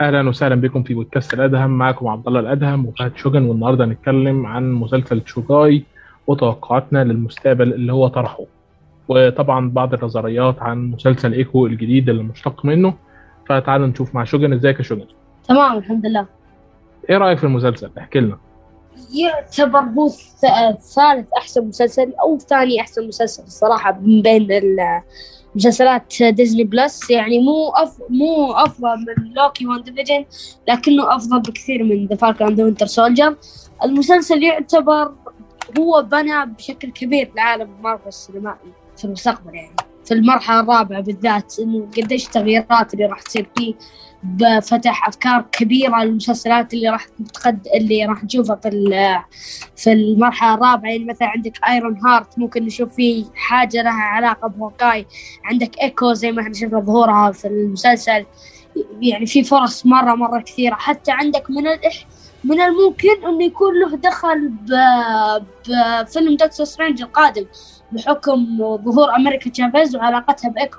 أهلا وسهلا بكم في بودكاست الأدهم. معكم عبد الله الأدهم وفهد شوجن والنهاردة هنتكلم عن مسلسل شوجاي وتوقعاتنا للمستقبل اللي هو طرحه. وطبعا بعض النظريات عن مسلسل إيكو الجديد اللي مشتق منه. فتعالوا نشوف مع شوجن إزيك يا شوجن تمام الحمد لله. إيه رأيك في المسلسل؟ احكي لنا. يعتبر هو ثالث أحسن مسلسل أو ثاني أحسن مسلسل الصراحة من بين ال- مسلسلات Disney Plus يعني مو أف... مو أفضل من Loki و WandaVision لكنه أفضل بكثير من The Falcon and Winter Soldier المسلسل يعتبر هو بنى بشكل كبير لعالم مارفل السينمائي في المستقبل يعني. في المرحلة الرابعة بالذات إنه قديش التغييرات اللي راح تصير فيه بفتح أفكار كبيرة للمسلسلات اللي راح تقد اللي راح نشوفها في في المرحلة الرابعة. يعني مثلا عندك Ironheart ممكن نشوف فيه حاجة لها علاقة ب Hawkeye. عندك ايكو زي ما إحنا شفنا ظهورها في المسلسل. يعني في فرص مرة مرة كثيرة. حتى عندك من الإح... من الممكن إنه يكون له دخل. بفيلم Doctor Strange القادم. بحكم ظهور أمريكا تشافيز وعلاقتها بـ Echo.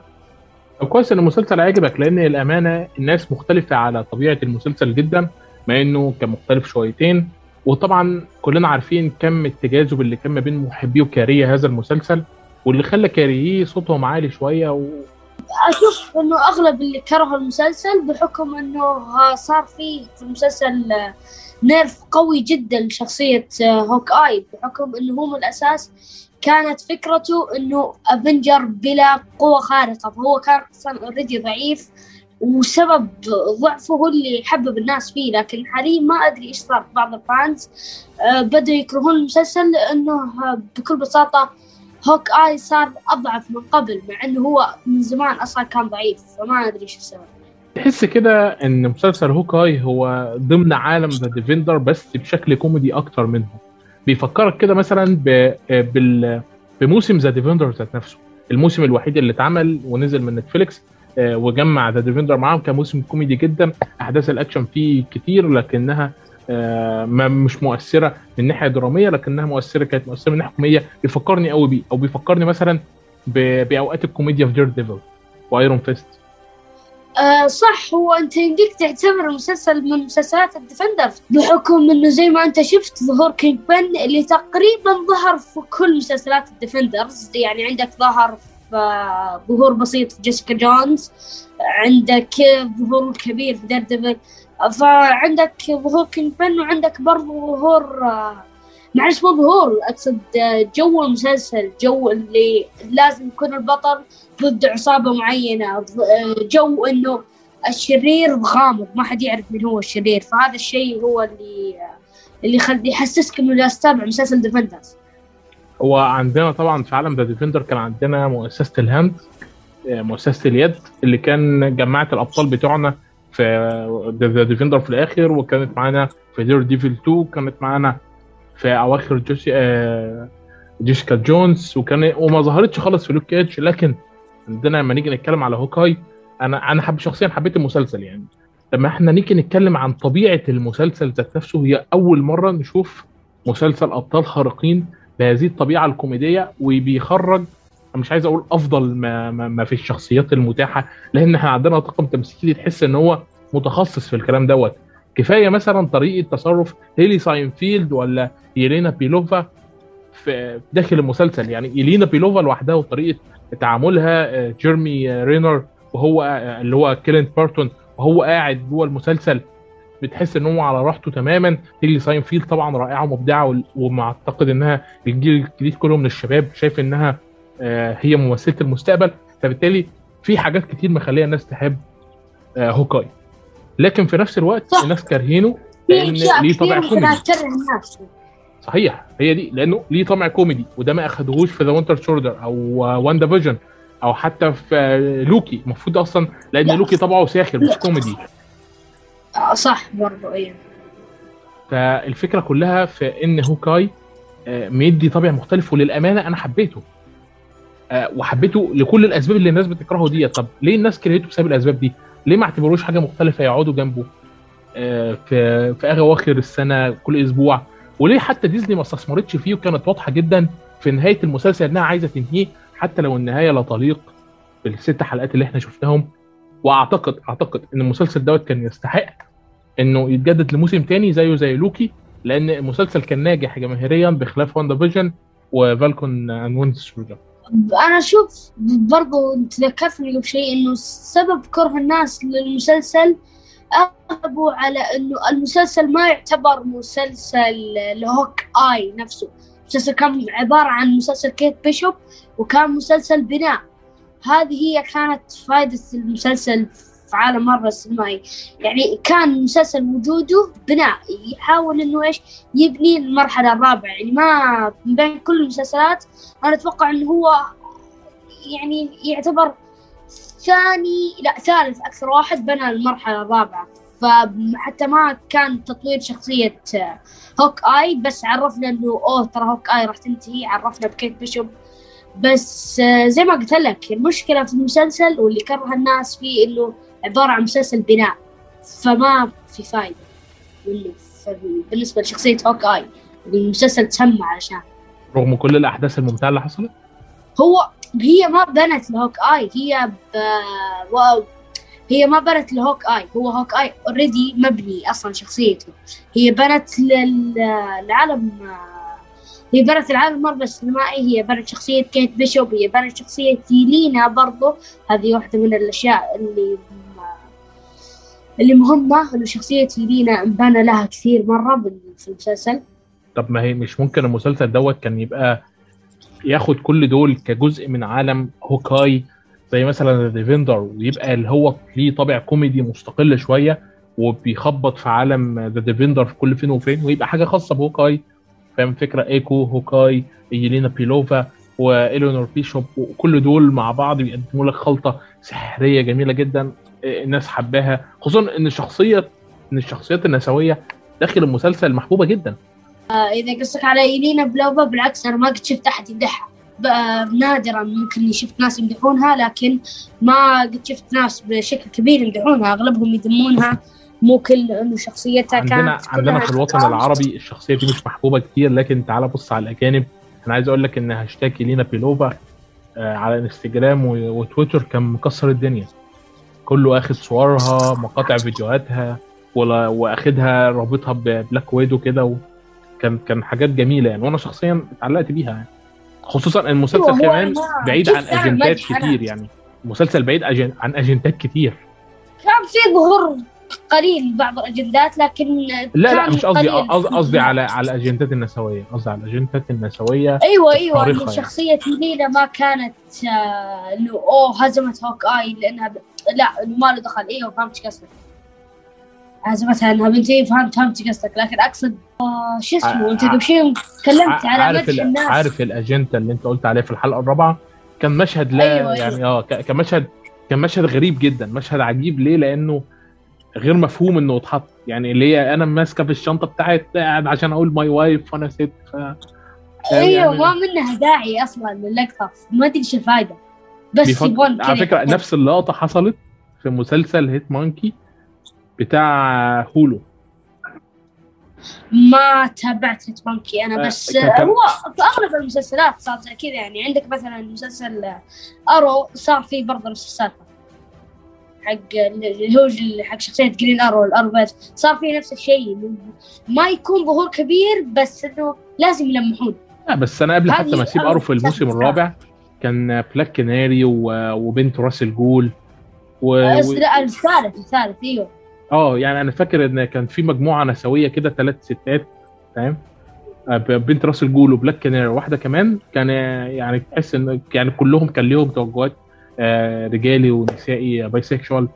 كويس إن المسلسل عجبك لأن الأمانة الناس مختلفة على طبيعة المسلسل جدا مع إنه كان مختلف شويتين. وطبعا كلنا عارفين كم التجاذب اللي كان ما بين محبي وكارهي هذا المسلسل واللي خلى كارهيه صوتهم عالي شوية و... أشوف إنه أغلب اللي كرهوا المسلسل بحكم إنه صار فيه في المسلسل nerf قوي جدا لشخصية Hawkeye بحكم إنه هو من الأساس كانت فكرته إنه Avenger بلا قوة خارقة فهو كان أصلا already ضعيف وسبب ضعفه هو اللي حبب الناس فيه لكن حاليا ما أدري إيش صار بعض الـ fans آه، بدأوا يكرهون المسلسل لأنه بكل بساطة Hawkeye صار أضعف من قبل مع إنه هو من زمان أصلا كان ضعيف فما أدري إيش السبب. تحس كده إن مسلسل Hawkeye هو ضمن عالم The Defenders بس بشكل كوميدي أكتر منه. بيفكرك كده مثلا ب... بال... بموسم The Defenders ذات نفسه. الموسم الوحيد اللي اتعمل ونزل من Netflix آه، وجمع The Defenders معاهم كان موسم كوميدي جدا. أحداث الأكشن فيه كتير لكنها آه، ما مش مؤثرة من ناحية درامية لكنها مؤثرة كانت مؤثرة من ناحية كوميدية. بيفكرني قوي بيه أو بيفكرني مثلا. بأوقات الكوميديا في Daredevil و Iron Fist آه صح هو أنت يمديك تعتبر المسلسل من مسلسلات الـ Defenders بحكم إنه زي ما أنت شفت ظهور Kingpin اللي تقريبا ظهر في كل مسلسلات الـ Defenders يعني عندك ظهر في ظهور بسيط في Jessica Jones عندك ظهور كبير في Daredevil فعندك ظهور Kingpin وعندك برضه ظهور آه، معلش مو ظهور أقصد آه، جو المسلسل جو اللي لازم يكون البطل ضد عصابة معينة ض- آه، جو إنه الشرير غامض ما حد يعرف من هو الشرير فهذا الشيء هو اللي اللي يخلي يحسسك إنه جالس تتابع مسلسل Defenders هو عندنا طبعا في عالم The Defenders كان عندنا مؤسسة The Hand آه، مؤسسة اليد اللي كان جمعت الأبطال بتوعنا في The Defenders في الآخر وكانت معانا في Daredevil 2 كانت معانا في أواخر جيسي آه، Jessica Jones وكان وما ظهرتش خالص في Luke Cage لكن عندنا لما نيجي نتكلم على Hawkeye أنا أنا حب شخصيا حبيت المسلسل يعني. لما إحنا نيجي نتكلم عن طبيعة المسلسل ذات نفسه هي أول مرة نشوف مسلسل أبطال خارقين بهذه الطبيعة الكوميدية وبيخرج مش عايز أقول أفضل ما, ما, ما في الشخصيات المتاحة لأن إحنا عندنا طاقم تمثيلي تحس إن هو متخصص في الكلام دوت. كفاية مثلا طريقة تصرف هيلي ستاينفيلد ولا يلينا بيلوفا في داخل المسلسل. يعني يلينا بيلوفا لوحدها وطريقة تعاملها آه، جيرمي رينر وهو آه، اللي هو كلينت بارتون وهو قاعد جوه المسلسل بتحس إن هو على راحته تماما. هيلي ستاينفيلد طبعا رائعة ومبدعة وأعتقد إنها الجيل الجديد كله من الشباب شايف إنها آه، هي ممثلة المستقبل. فبالتالي في حاجات كتير مخلية الناس تحب Hawkeye. لكن في نفس الوقت صح. الناس كارهينه لأن ليه ممكن كوميدي. صحيح هي دي لأنه ليه طابع كوميدي وده ما أخدهوش في The Winter Soldier أو WandaVision أو حتى في آه، لوكي. المفروض أصلا لأن لا. لوكي طبعه ساخر مش كوميدي. آه صح برضو إيه فالفكرة كلها في إن هوكاي آه، مدي طابع مختلف وللأمانة أنا حبيته. آه، وحبيته لكل الأسباب اللي الناس بتكرهه دي طب ليه الناس كرهته بسبب الأسباب دي؟ ليه ما اعتبروش حاجة مختلفة يقعدوا جنبه؟ آه، في في أواخر السنة كل أسبوع. وليه حتى ديزني ما استثمرتش فيه وكانت واضحة جدا في نهاية المسلسل إنها عايزة تنهيه حتى لو النهاية لا تليق بالست حلقات اللي إحنا شفناهم وأعتقد أعتقد إن المسلسل دوت كان يستحق إنه يتجدد لموسم تاني زيه زي لوكي لأن المسلسل كان ناجح جماهيريا بخلاف WandaVision و Falcon and Winter أنا أشوف برضو تذكرتني قبل شيء إنه سبب كره الناس للمسلسل أغلبه على إنه المسلسل ما يعتبر مسلسل لـ Hawkeye نفسه. المسلسل كان عبارة عن مسلسل كيت بيشوب وكان مسلسل بناء. هذه هي كانت فائدة المسلسل في عالم مارفل السينمائي. يعني كان مسلسل وجوده بناء. يحاول إنه إيش؟ يبني المرحلة الرابعة. يعني ما من بين كل المسلسلات أنا أتوقع إنه هو يعني يعتبر ثاني لا ثالث أكثر واحد بنى المرحلة الرابعة. فحتى ما كان تطوير شخصية Hawkeye بس عرفنا إنه أوه ترى Hawkeye راح تنتهي. عرفنا بكيت بيشوب. بس زي ما قلت لك المشكلة في المسلسل واللي كره الناس فيه إنه عبارة عن مسلسل بناء. فما في فايدة منه بالنسبة لشخصية Hawkeye المسلسل تسمى علشان. رغم كل الأحداث الممتعة اللي حصلت؟ هو هي ما بنت لهوك اي هي ب... و... هي ما بنت لـ Hawkeye هو Hawkeye already مبني أصلا شخصيته. هي بنت للعالم هي بنت العالم مارفل السينمائي هي بنت شخصية كيت بيشوب هي بنت شخصية يلينا برضو. هذه واحدة من الأشياء اللي اللي مهمة إنه شخصية يلينا انبنى لها كثير مرة في المسلسل طب ما هي مش ممكن المسلسل دوت كان يبقى ياخد كل دول كجزء من عالم Hawkeye زي مثلا Defenders ويبقى اللي هو ليه طابع كوميدي مستقل شوية وبيخبط في عالم The Defenders في كل فين وفين ويبقى حاجة خاصة بـ Hawkeye. فاهم فكرة؟ Echo Hawkeye يلينا بيلوفا وإليونور بيشوب وكل دول مع بعض بيقدموا لك خلطة سحرية جميلة جدا. الناس حباها خصوصا إن الشخصيه إن الشخصيات النسوية داخل المسلسل محبوبة جدا. آه إذا قصدك على يلينا بيلوفا بالعكس أنا ما قد شفت أحد يمدحها. نادرا ممكن شفت ناس يمدحونها لكن ما قد شفت ناس بشكل كبير يمدحونها. أغلبهم يذمونها مو كل إنه شخصيتها عندنا كانت عندنا في الوطن العربي الشخصية دي مش محبوبة كتير لكن تعال بص على الأجانب. أنا عايز أقول لك إن هاشتاج يلينا بيلوفا آه على إنستجرام وتويتر كان مكسر الدنيا. كله اخد صورها مقاطع فيديوهاتها واخدها رابطها ب Black Widow كده كان كان حاجات جميلة يعني. وأنا شخصيا اتعلقت بيها يعني. خصوصا المسلسل كمان بعيد عن أجندات كتير يعني. المسلسل بعيد عن أجندات كتير. كان في ظهور قليل بعض الأجندات لكن لا لا مش قصدي قصدي على على الأجندات النسوية. قصدي على الأجندات النسوية أيوه أيوه إنه شخصية لينا ما كانت إنه أوه هزمت هوك اي لأنها ب... لا إنه ما له دخل. أيوه فهمت قصدك. هزمتها انها بنتي فهمت فهمت قصدك. لكن أقصد آه شو اسمه؟ أنت قبل شيء تكلمت على مدح الناس. عارف الأجندة اللي أنت قلت عليه في الحلقة الرابعة؟ كان مشهد لا أيوة يعني آه كان مشهد كان مشهد غريب جدا. مشهد عجيب ليه؟ لأنه غير مفهوم إنه اتحط يعني اللي هي أنا ماسكة في الشنطة بتاعت قاعد عشان أقول my wife وأنا ست ف أيوه ما منها داعي أصلا للقطه ما ادري إيش الفائده بس. يبون على فكرة نفس اللقطة حصلت في مسلسل Hit-Monkey بتاع Hulu ما تابعت Hit-Monkey أنا بس كان... هو في أغلب المسلسلات صار زي كذا يعني. عندك مثلا مسلسل Arrow صار فيه برضه نفس السالفه حق اللي هو حق شخصية Green Arrow ال Arrow صار فيه نفس الشيء ما يكون ظهور كبير بس إنه لازم يلمحون. لا بس أنا قبل حتى ما أسيب Arrow في الموسم الرابع كان Black Canary وبنت راس الجول. و... لا الثالث الثالث إيوه. آه يعني أنا فاكر إن كان في مجموعة نسوية كده ثلاث ستات فاهم بنت راس الجول و Black Canary واحدة كمان. كان يعني تحس ان يعني كلهم كان ليهم توجهات رجالي ونسائي bisexual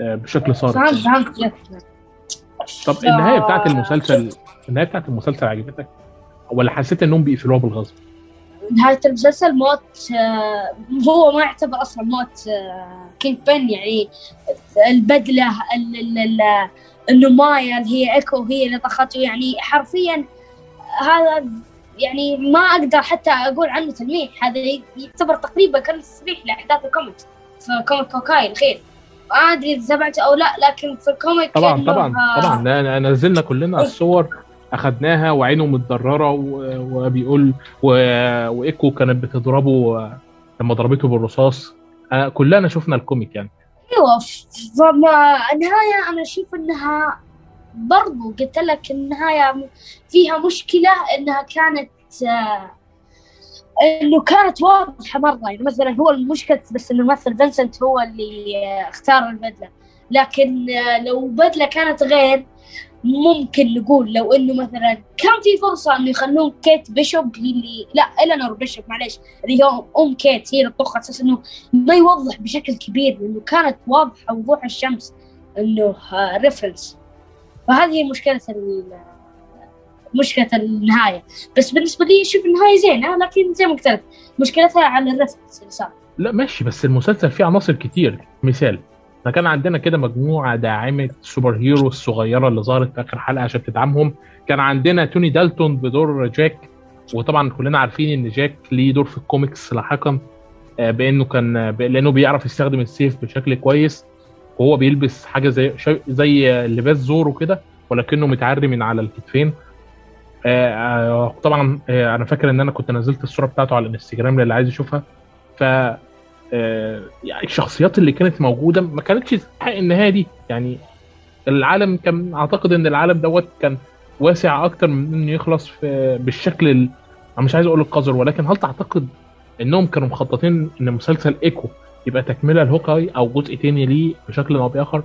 بشكل صارم فهمت فهمت طب النهاية بتاعت المسلسل النهاية بتاعت المسلسل عجبتك؟ ولا حسيت إنهم بيقفلوها بالغصب؟ نهاية المسلسل موت هو ما يعتبر أصلا موت كينج بن يعني البدلة النماية اللي هي إيكو هي اللي طخته. يعني حرفيا هذا يعني ما أقدر حتى أقول عنه تلميح. هذا يعتبر تقريبا كان تصريح لأحداث الكوميكس في كوميك كوكاي الاخير ما أدري إذا تابعته أو لا لكن في الكوميك طبعا طبعا طبعا. نزلنا كلنا الصور اخدناها وعينه متضررة وبيقول وإيكو كانت بتضربه لما ضربته بالرصاص. كلنا شفنا ال comic يعني. أيوه فما النهايه أنا أشوف إنها برضو قلت لك النهايه فيها مشكلة إنها كانت آه إنه كانت واضحة مرة. يعني مثلا هو المشكلة بس إنه الممثل فينسنت هو اللي اختار البدلة. لكن لو بدلة كانت غير ممكن نقول لو إنه مثلا كان في فرصة إنه يخلون كيت بيشوب هي اللي لا إلينور بيشوب معليش اللي هي أم كيت هي اللي تطخ أساس إنه ما يوضح بشكل كبير لأنه كانت واضحة وضوح الشمس إنه reference فهذه هي مشكلة مشكلة النهاية. بس بالنسبة لي أشوف النهاية زينة لكن زي ما قلت لك مشكلتها على ال reference اللي صار لا ماشي بس المسلسل فيه عناصر كتير. مثال إحنا كان عندنا كده مجموعة داعمة superhero الصغيرة اللي ظهرت في آخر حلقة عشان تدعمهم. كان عندنا توني دالتون بدور جاك وطبعا كلنا عارفين إن جاك ليه دور في الكوميكس لاحقا آه، بأنه كان لأنه بيعرف يستخدم السيف بشكل كويس. وهو بيلبس حاجة زي زي لباس زورو كده ولكنه متعري من على الكتفين. آه، آه، طبعا أنا فاكر إن أنا كنت نزلت الصورة بتاعته على الإنستجرام للي عايز يشوفها. ف آه، يعني الشخصيات اللي كانت موجودة ما كانتش تستحق النهاية دي. يعني العالم كان أعتقد إن العالم دوت كان واسع أكتر من إنه يخلص في بالشكل ال... أنا مش عايز أقول القذر ولكن هل تعتقد إنهم كانوا مخططين إن مسلسل إيكو يبقى تكملة لهوكاي أو جزء تاني ليه بشكل أو بآخر؟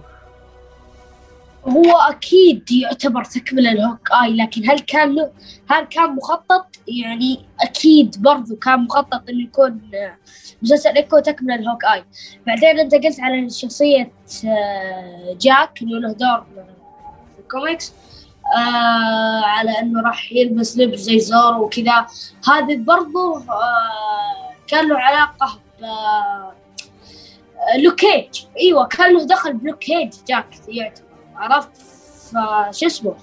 هو أكيد يعتبر تكملة لهوك اي لكن هل كان له هل كان مخطط؟ يعني أكيد برضو كان مخطط إنه يكون مسلسل ايكو تكملة ل Hawkeye بعدين أنت قلت على شخصية آه، جاك إنه له دور في الكوميكس آه على إنه راح يلبس لبس زي زورو وكذا. هذا برضو آه كان له علاقة ب Luke Cage. إيوه كان له دخل ب Luke Cage جاك يعتبر عرفت؟ فشو اسمه؟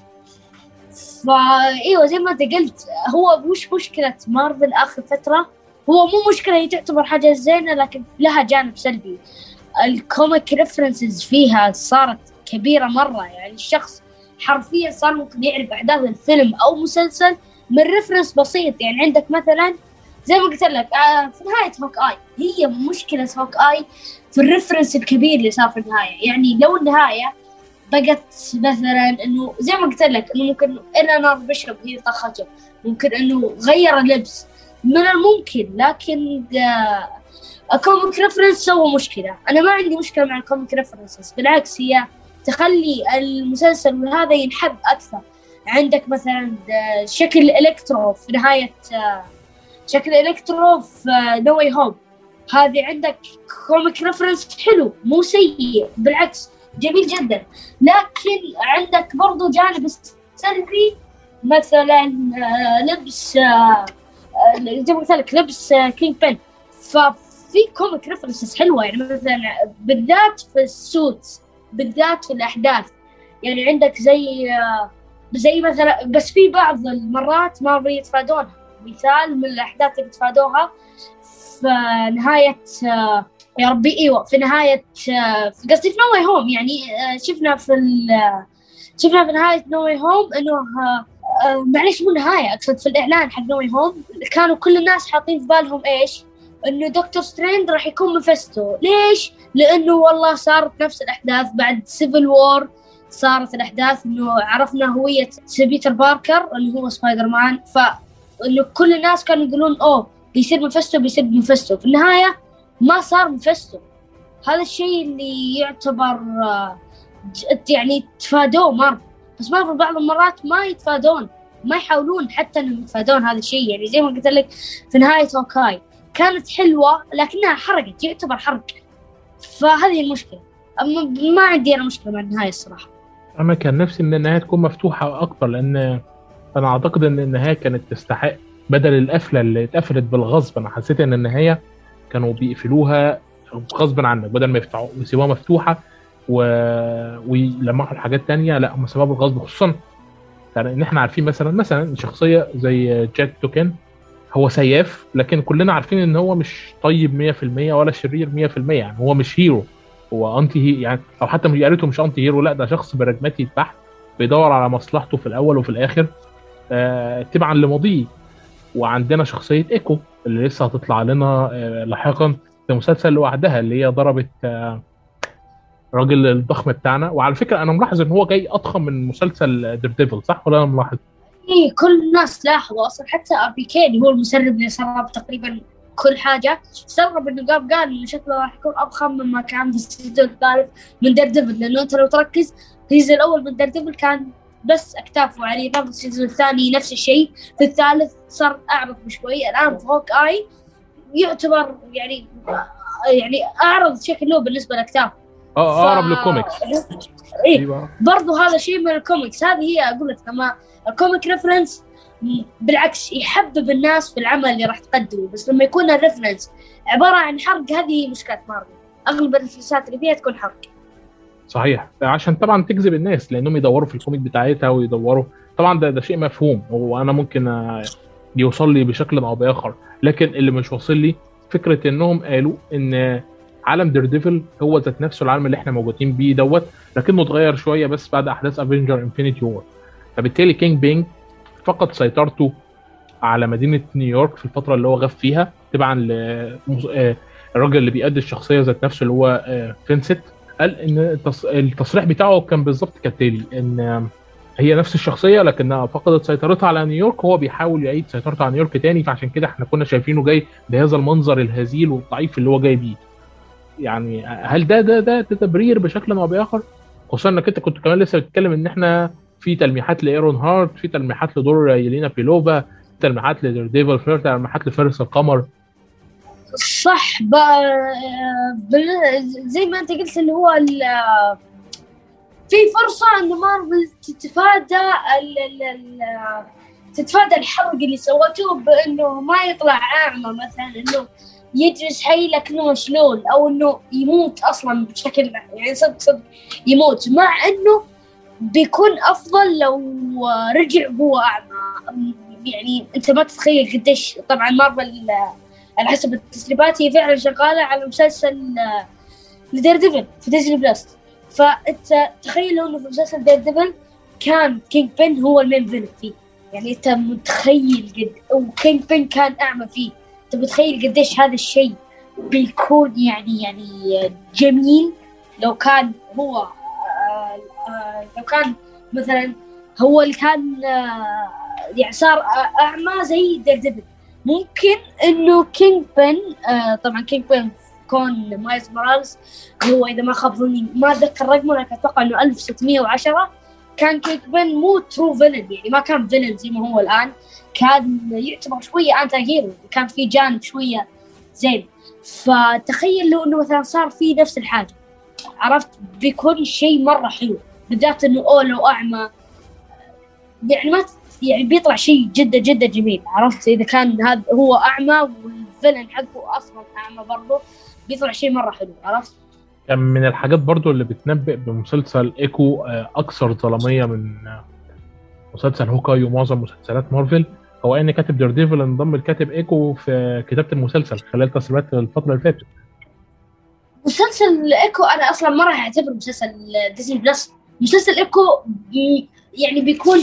فايوه زي ما أنت قلت هو مش مشكلة مارفل آخر فترة هو مو مشكلة هي تعتبر حاجة زينة لكن لها جانب سلبي. ال comic references فيها صارت كبيرة مرة يعني الشخص حرفيا صار ممكن يعرف احداث الفيلم أو مسلسل من reference بسيط. يعني عندك مثلا زي ما قلت لك آه، في نهاية Hawkeye هي مشكلة Hawkeye في ال reference الكبير اللي صار في النهاية. يعني لو النهاية بقت مثلا إنه زي ما قلت لك إنه ممكن إلينور بيشوب هي طخته ممكن إنه غير اللبس. من الممكن لكن ال comic reference سوى مشكلة. أنا ما عندي مشكلة مع ال comic references بالعكس هي تخلي المسلسل هذا ينحب أكثر. عندك مثلا آه، شكل Electro في نهاية آه، شكل Electro في No Way Home هذه عندك comic reference حلو مو سيء بالعكس جميل جدا. لكن عندك برضو جانب سلبي مثلا آه، لبس آه، آه، زي ما قلت لك لبس Kingpin ففي comic references حلوة يعني مثلا بالذات في ال suits بالذات في الأحداث. يعني عندك زي زي مثلا بس في بعض المرات ما بيتفادونها. مثال من الأحداث اللي تفادوها في نهايه يا ربي إيوه في نهاية آه، قصدي في No Way Home يعني آه، شفنا في شفنا في نهاية No Way Home إنه آه، معليش مو نهاية أقصد في الإعلان حق No Way Home كانوا كل الناس حاطين في بالهم إيش؟ إنه دكتور سترينج راح يكون مفستو ليش؟ لأنه والله صارت نفس الأحداث بعد Civil War صارت الأحداث إنه عرفنا هوية بيتر باركر اللي هو سبايدر مان فإنه كل الناس كانوا يقولون أوه بيصير مفستو بيصير مفستو في النهاية ما صار مفستو هذا الشيء اللي يعتبر آه، يعني تفادوه مرة. بس مرة بعض المرات ما يتفادون ما يحاولون حتى إنهم يتفادون هذا الشيء. يعني زي ما قلت لك في نهاية Hawkeye كانت حلوة لكنها حرقت يعتبر حرق. فهذه المشكلة. أما ما عندي أنا مشكلة مع النهاية الصراحة. أنا كان نفسي إن النهاية تكون مفتوحة أكتر لأن أنا أعتقد إن النهاية كانت تستحق. بدل القفلة اللي اتقفلت بالغصب أنا حسيت إن النهاية كانوا بيقفلوها غصبا عنك بدل ما يفتحوا يسيبوها مفتوحة و... ويلمحوا الحاجات تانية لأ هم سبب الغصب خصوصا يعني إن إحنا عارفين مثلا مثلا شخصية زي جاك توكن هو سياف لكن كلنا عارفين إن هو مش طيب 100% ولا شرير 100% يعني هو مش هيرو هو anti-hero يعني أو حتى مش قالته مش anti-hero لأ ده شخص براجماتي بحت بيدور على مصلحته في الأول وفي الآخر. آه تبعا لماضيه. وعندنا شخصية إيكو اللي لسه هتطلع لنا آه، لاحقا في مسلسل لوحدها اللي هي ضربت آه، الراجل الضخم بتاعنا وعلى فكرة أنا ملاحظ إن هو جاي أضخم من مسلسل Daredevil صح ولا أنا ملاحظ؟ إيه كل الناس لاحظوا أصلا حتى ابي كيني هو المسرب اللي سرب تقريبا كل حاجة استغرب إنه قام قال إنه شكله راح يكون أضخم مما كان في ال season الثالث من Daredevil لأنه أنت لو تركز ال season الأول من Daredevil كان بس اكتافه عريضه في ال season الثاني نفس الشيء. في الثالث صار أعرض بشوي الآن في Hawkeye يعتبر يعني يعني أعرض شكل له بالنسبة لاكتافه آه اقرب للكوميكس إيه أيوة. برضو هذا شيء من الكوميكس هذه هي أقول لك لما ال comic reference بالعكس يحبب الناس في العمل اللي راح تقدمه. بس لما يكون ال reference عبارة عن حرق هذه مشكلة مارفل. أغلب ال reference ات اللي فيها تكون حرق. صحيح. عشان طبعا تجذب الناس لأنهم يدوروا في ال comic بتاعتها ويدوروا. طبعا ده ده شيء مفهوم وأنا ممكن يوصل لي بشكل أو بآخر. لكن اللي مش واصل لي فكرة إنهم قالوا إن عالم Daredevil هو ذات نفسه العالم اللي إحنا موجودين بيه دوت لكنه اتغير شوية بس بعد أحداث Avengers Infinity War فبالتالي Kingpin فقد سيطرته على مدينة نيويورك في الفترة اللي هو غاب فيها تبعا للراجل اللي بيأدي الشخصيه ذات نفسه اللي هو فينسنت قال إن التصريح بتاعه كان بالظبط كالتالي إن هي نفس الشخصية لكنها فقدت سيطرتها على نيويورك هو بيحاول يعيد سيطرته على نيويورك تاني فعشان كده إحنا كنا شايفينه جاي بهذا المنظر الهزيل والضعيف اللي هو جاي بيه. يعني هل ده ده ده تبرير بشكل أو بآخر؟ خصوصا إنك أنت كنت كمان لسه بتتكلم إن إحنا في تلميحات ل Ironheart في تلميحات لدور يلينا بيلوفا تلميحات ل Daredevil فير تلميحات لفارس القمر. صح بقى زي ما انت قلت اللي هو في فرصة انه مارفل تتفادى ال ال ال تتفادى الحرق اللي سوته بإنه ما يطلع أعمى مثلا إنه يجلس حي لكنه مشلول أو إنه يموت أصلا بشكل يعني صدق صدق يموت مع إنه بيكون أفضل لو رجع هو أعمى. يعني أنت ما تتخيل قديش طبعا مارفل على حسب التسريبات هي فعلا شغالة على مسلسل ل Daredevil في Disney Plus. فأنت تخيل إنه في مسلسل Daredevil كان Kingpin هو ال main villain فيه. يعني أنت متخيل قد و Kingpin كان أعمى فيه. أنت متخيل قديش هذا الشيء بيكون يعني يعني جميل. لو كان هو آه آه لو كان مثلا هو اللي كان آه يعني صار أعمى زي Daredevil ممكن إنه Kingpin آه طبعا Kingpin كون مايلز مورالز هو إذا ما خاب ظني ما أتذكر رقمه لكن أتوقع إنه 1610 كان Kingpin مو true villain يعني ما كان villain زي ما هو الآن. كان يعتبر شوية انت هيرو كان في جانب شوية زين. فتخيل لو إنه مثلا صار في نفس الحاجة. عرفت؟ بيكون شيء مرة حلو بالذات إنه اولو اعمى يعني ما يعني بيطلع شيء جدا جدا جميل عرفت؟ إذا كان هذا هو أعمى والفيلن حقه أصلا أعمى برضه بيطلع شيء مرة حلو عرفت؟ كان من الحاجات برضو اللي بتنبئ بمسلسل إيكو أكثر ظلاميه من مسلسل Hawkeye ومعظم مسلسلات مارفل هو إن كاتب Daredevil انضم لكاتب إيكو في كتابة المسلسل خلال تسريبات الفترة اللي فاتت. مسلسل إيكو أنا أصلا ما راح أعتبره مسلسل Disney Plus مسلسل إيكو يعني بيكون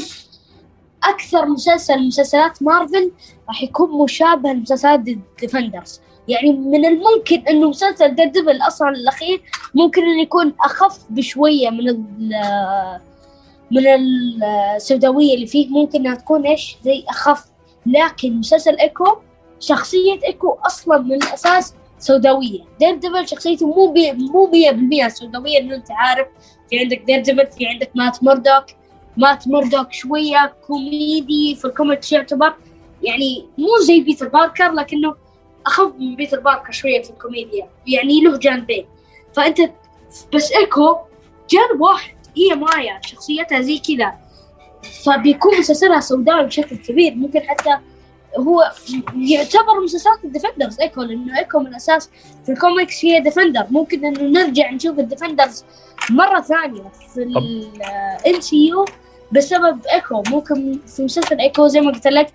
أكثر مسلسل مسلسلات مارفل راح يكون مشابه لمسلسلات Defenders يعني من الممكن إنه مسلسل Daredevil أصلا الأخير ممكن إنه يكون أخف بشوية من من السوداوية اللي فيه. ممكن إنها تكون إيش؟ زي أخف. لكن مسلسل إيكو شخصية إيكو أصلا من الاساس سوداوية. Daredevil شخصيته مو بي مو 100% سوداوية إنه أنت عارف. في عندك Daredevil في عندك مات موردوك مات موردوك شوية كوميدي في الكوميكس يعتبر. يعني مو زي بيتر باركر لكنه أخف من بيتر باركر شوية في الكوميديا. يعني له جانبين. فأنت بس إيكو جانب واحد. هي مايا شخصيتها زي كذا. فبيكون مسلسلها سوداوي بشكل كبير. ممكن حتى هو يعتبر مسلسلات ال Defenders إيكو لأنه إيكو من الأساس في الكوميكس هي Defender ممكن إنه نرجع نشوف ال Defenders مرة ثانية في ال MCU. بسبب إيكو. ممكن في مسلسل إيكو زي ما قلت لك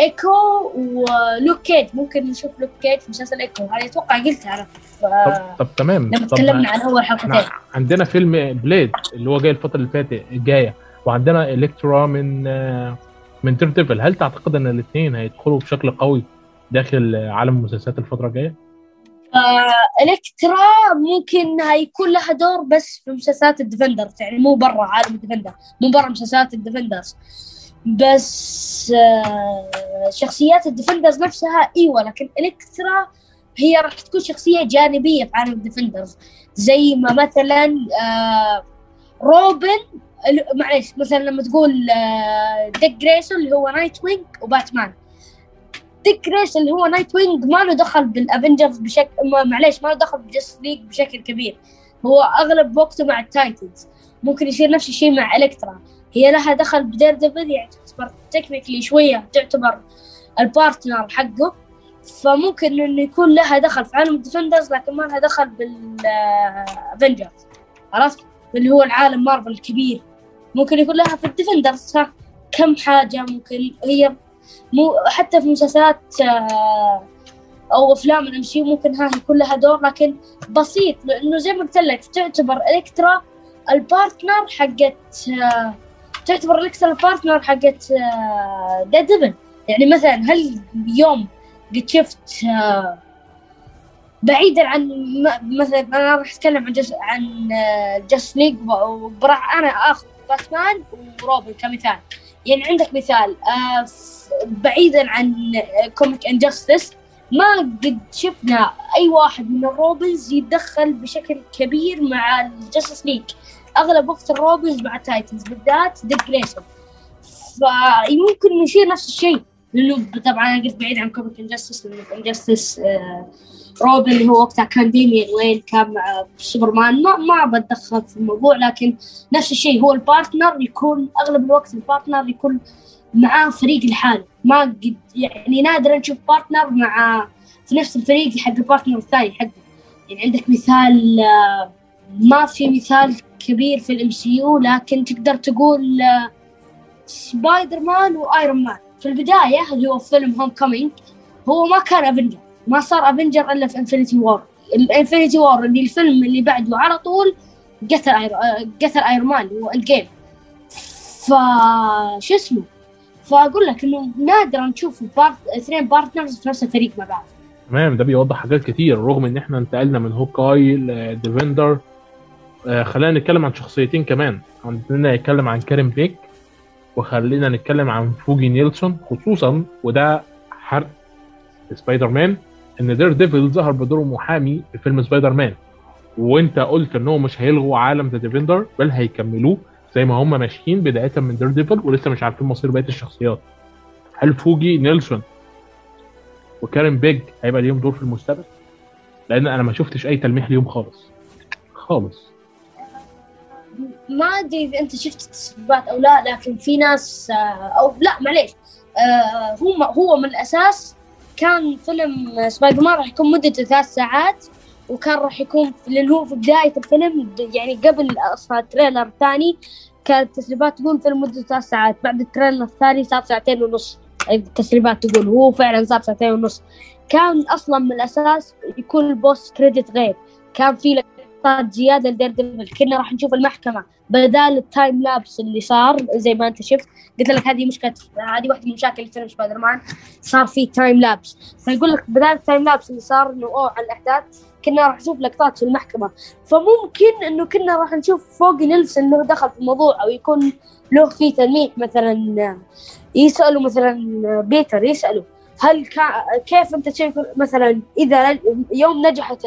Echo و Luke Cage ممكن نشوف Luke Cage في مسلسل Echo. هذه أتوقع قلتها أنا طب, طب تمام. لما تكلمنا عن أول حلقتين. عندنا فيلم Blade اللي هو جاي الفترة اللي فاتت الجاية. وعندنا Elektra من من Daredevil هل تعتقد إن الاثنين هيدخلوا بشكل قوي داخل عالم المسلسلات الفترة الجاية؟ آه، Elektra ممكن يكون لها دور بس في مسلسلات ال Defenders يعني مو برا عالم ال Defender مو برا مسلسلات ال Defenders بس آه، شخصيات ال Defenders نفسها إيوه لكن Elektra هي راح تكون شخصية جانبية في عالم ال Defenders زي ما مثلا آه، روبن معليش مثلا لما تقول آه، Dick Grayson اللي هو Nightwing وباتمان Grayson اللي هو Nightwing ما له دخل بال Avengers بشكل معليش ما له دخل ب Justice League بشكل كبير. هو أغلب وقته مع ال Titans ممكن يصير نفس الشيء مع Elektra هي لها دخل ب Daredevil يعني تعتبر technically شوية تعتبر ال partner حقه. فممكن إنه يكون لها دخل في عالم ال Defenders لكن ما لها دخل بال Avengers عرفت؟ اللي هو العالم مارفل الكبير. ممكن يكون لها في ال Defenders ها كم حاجة ممكن هي مو حتى في مسلسلات آه، أو أفلام ال MCU ممكن ها يكون لها دور لكن بسيط لأنه زي ما قلت لك تعتبر Elektra ال partner حقت آه، تعتبر Elektra ال partner حقت Daredevil يعني مثلا هل يوم قد شفت آه، بعيدا عن مثلا أنا راح أتكلم عن جس عن Justice League وراح أنا آخذ باتمان وروبن كمثال. يعني عندك مثال آه، بعيدا عن comic Injustice ما قد شفنا أي واحد من ال Robins يتدخل بشكل كبير مع ال Justice League أغلب وقت ال Robins مع ال Titans بالذات Dick Grayson فيمكن يصير نفس الشيء. لأنه طبعا أنا قلت بعيد عن comic Injustice لأنه Injustice Robin اللي هو وقتها كان Damian Wayne كان مع سوبرمان. ما ما بتدخل في الموضوع لكن نفس الشيء هو ال partner يكون أغلب الوقت ال partner يكون معاه فريق لحاله ما قد يعني نادرا نشوف partner مع في نفس الفريق حق ال partner الثاني حقه يعني عندك مثال آه، ما في مثال كبير في ال MCU لكن تقدر تقول آه، سبايدر مان وآيرون مان. في البداية اللي هو فيلم Homecoming هو ما كان Avenger ما صار Avenger إلا في Infinity War ال Infinity War اللي الفيلم اللي بعده على طول قتل ايرون آه، قتل ايرون مان اللي هو الجيم ف شو اسمه؟ فأقول لك إنه نادرا نشوف part... اثنين partners في نفس الفريق مع بعض. تمام ده بيوضح حاجات كتير رغم إن إحنا انتقلنا من Hawkeye ل Defender آه خلينا نتكلم عن شخصيتين كمان. عندنا نتكلم عن Karen Page وخلينا نتكلم عن Foggy Nelson خصوصا وده حرق سبايدر مان إن Daredevil ظهر بدور محامي في فيلم سبايدر مان وإنت قلت انهم مش هيلغوا عالم The Defender بل هيكملوه زي ما هم ماشيين بداية من Daredevil ولسه مش عارفين مصير بقية الشخصيات. هل Foggy Nelson و Karen Page هيبقى ليهم دور في المستقبل؟ لأن أنا ما شفتش أي تلميح ليهم خالص. خالص. ما أدري إذا أنت شفت التسريبات أو لا لكن في ناس آه، أو لا معليش. آه، هو هو من الأساس كان فيلم سبايدر مان راح يكون مدته ثلاث ساعات وكان راح يكون لأن هو في بداية الفيلم يعني قبل أصلا ال trailer الثاني كانت التسريبات تقول فيلم مدته ثلاث ساعات بعد ال trailer الثاني صار ساعتين ونص. التسريبات تقول وهو فعلا صار ساعتين ونص. كان أصلا من الأساس يكون ال post-credit غير كان في لقطات زياده ل Daredevil كنا راح نشوف المحكمة بدال ال time lapse اللي صار زي ما أنت شفت قلت لك هذه مشكلة هذه واحدة من مشاكل فيلم سبايدر مان صار في time lapse فيقول لك بدال ال time lapse اللي صار إنه أوه على الأحداث كنا راح نشوف لقطات في المحكمة. فممكن إنه كنا راح نشوف Foggy Nelson له دخل في الموضوع أو يكون له في تلميح مثلا يسألوا مثلا بيتر يسألوا هل كيف أنت شايف مثلا إذا يوم نجحت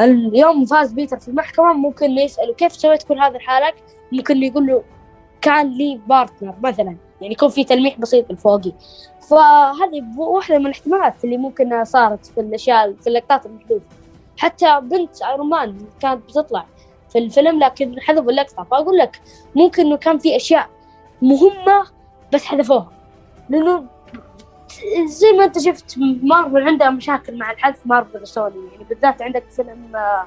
اليوم فاز بيتر في المحكمة. ممكن يسألوا كيف سويت كل هذه الحالات ممكن يقول له كان لي partner مثلا. يعني يكون في تلميح بسيط ل Foggy فهذه واحدة من الاحتمالات اللي ممكن صارت في الأشياء في اللقطات المحذوفه حتى بنت ايرون كانت بتطلع في الفيلم لكن حذفوا اللقطة. فأقول لك ممكن إنه كان في أشياء مهمة بس حذفوها. لأنه زي ما انت شفت مارفل عندها مشاكل مع الحذف مارفل وسوني يعني بالذات عندك فيلم آه،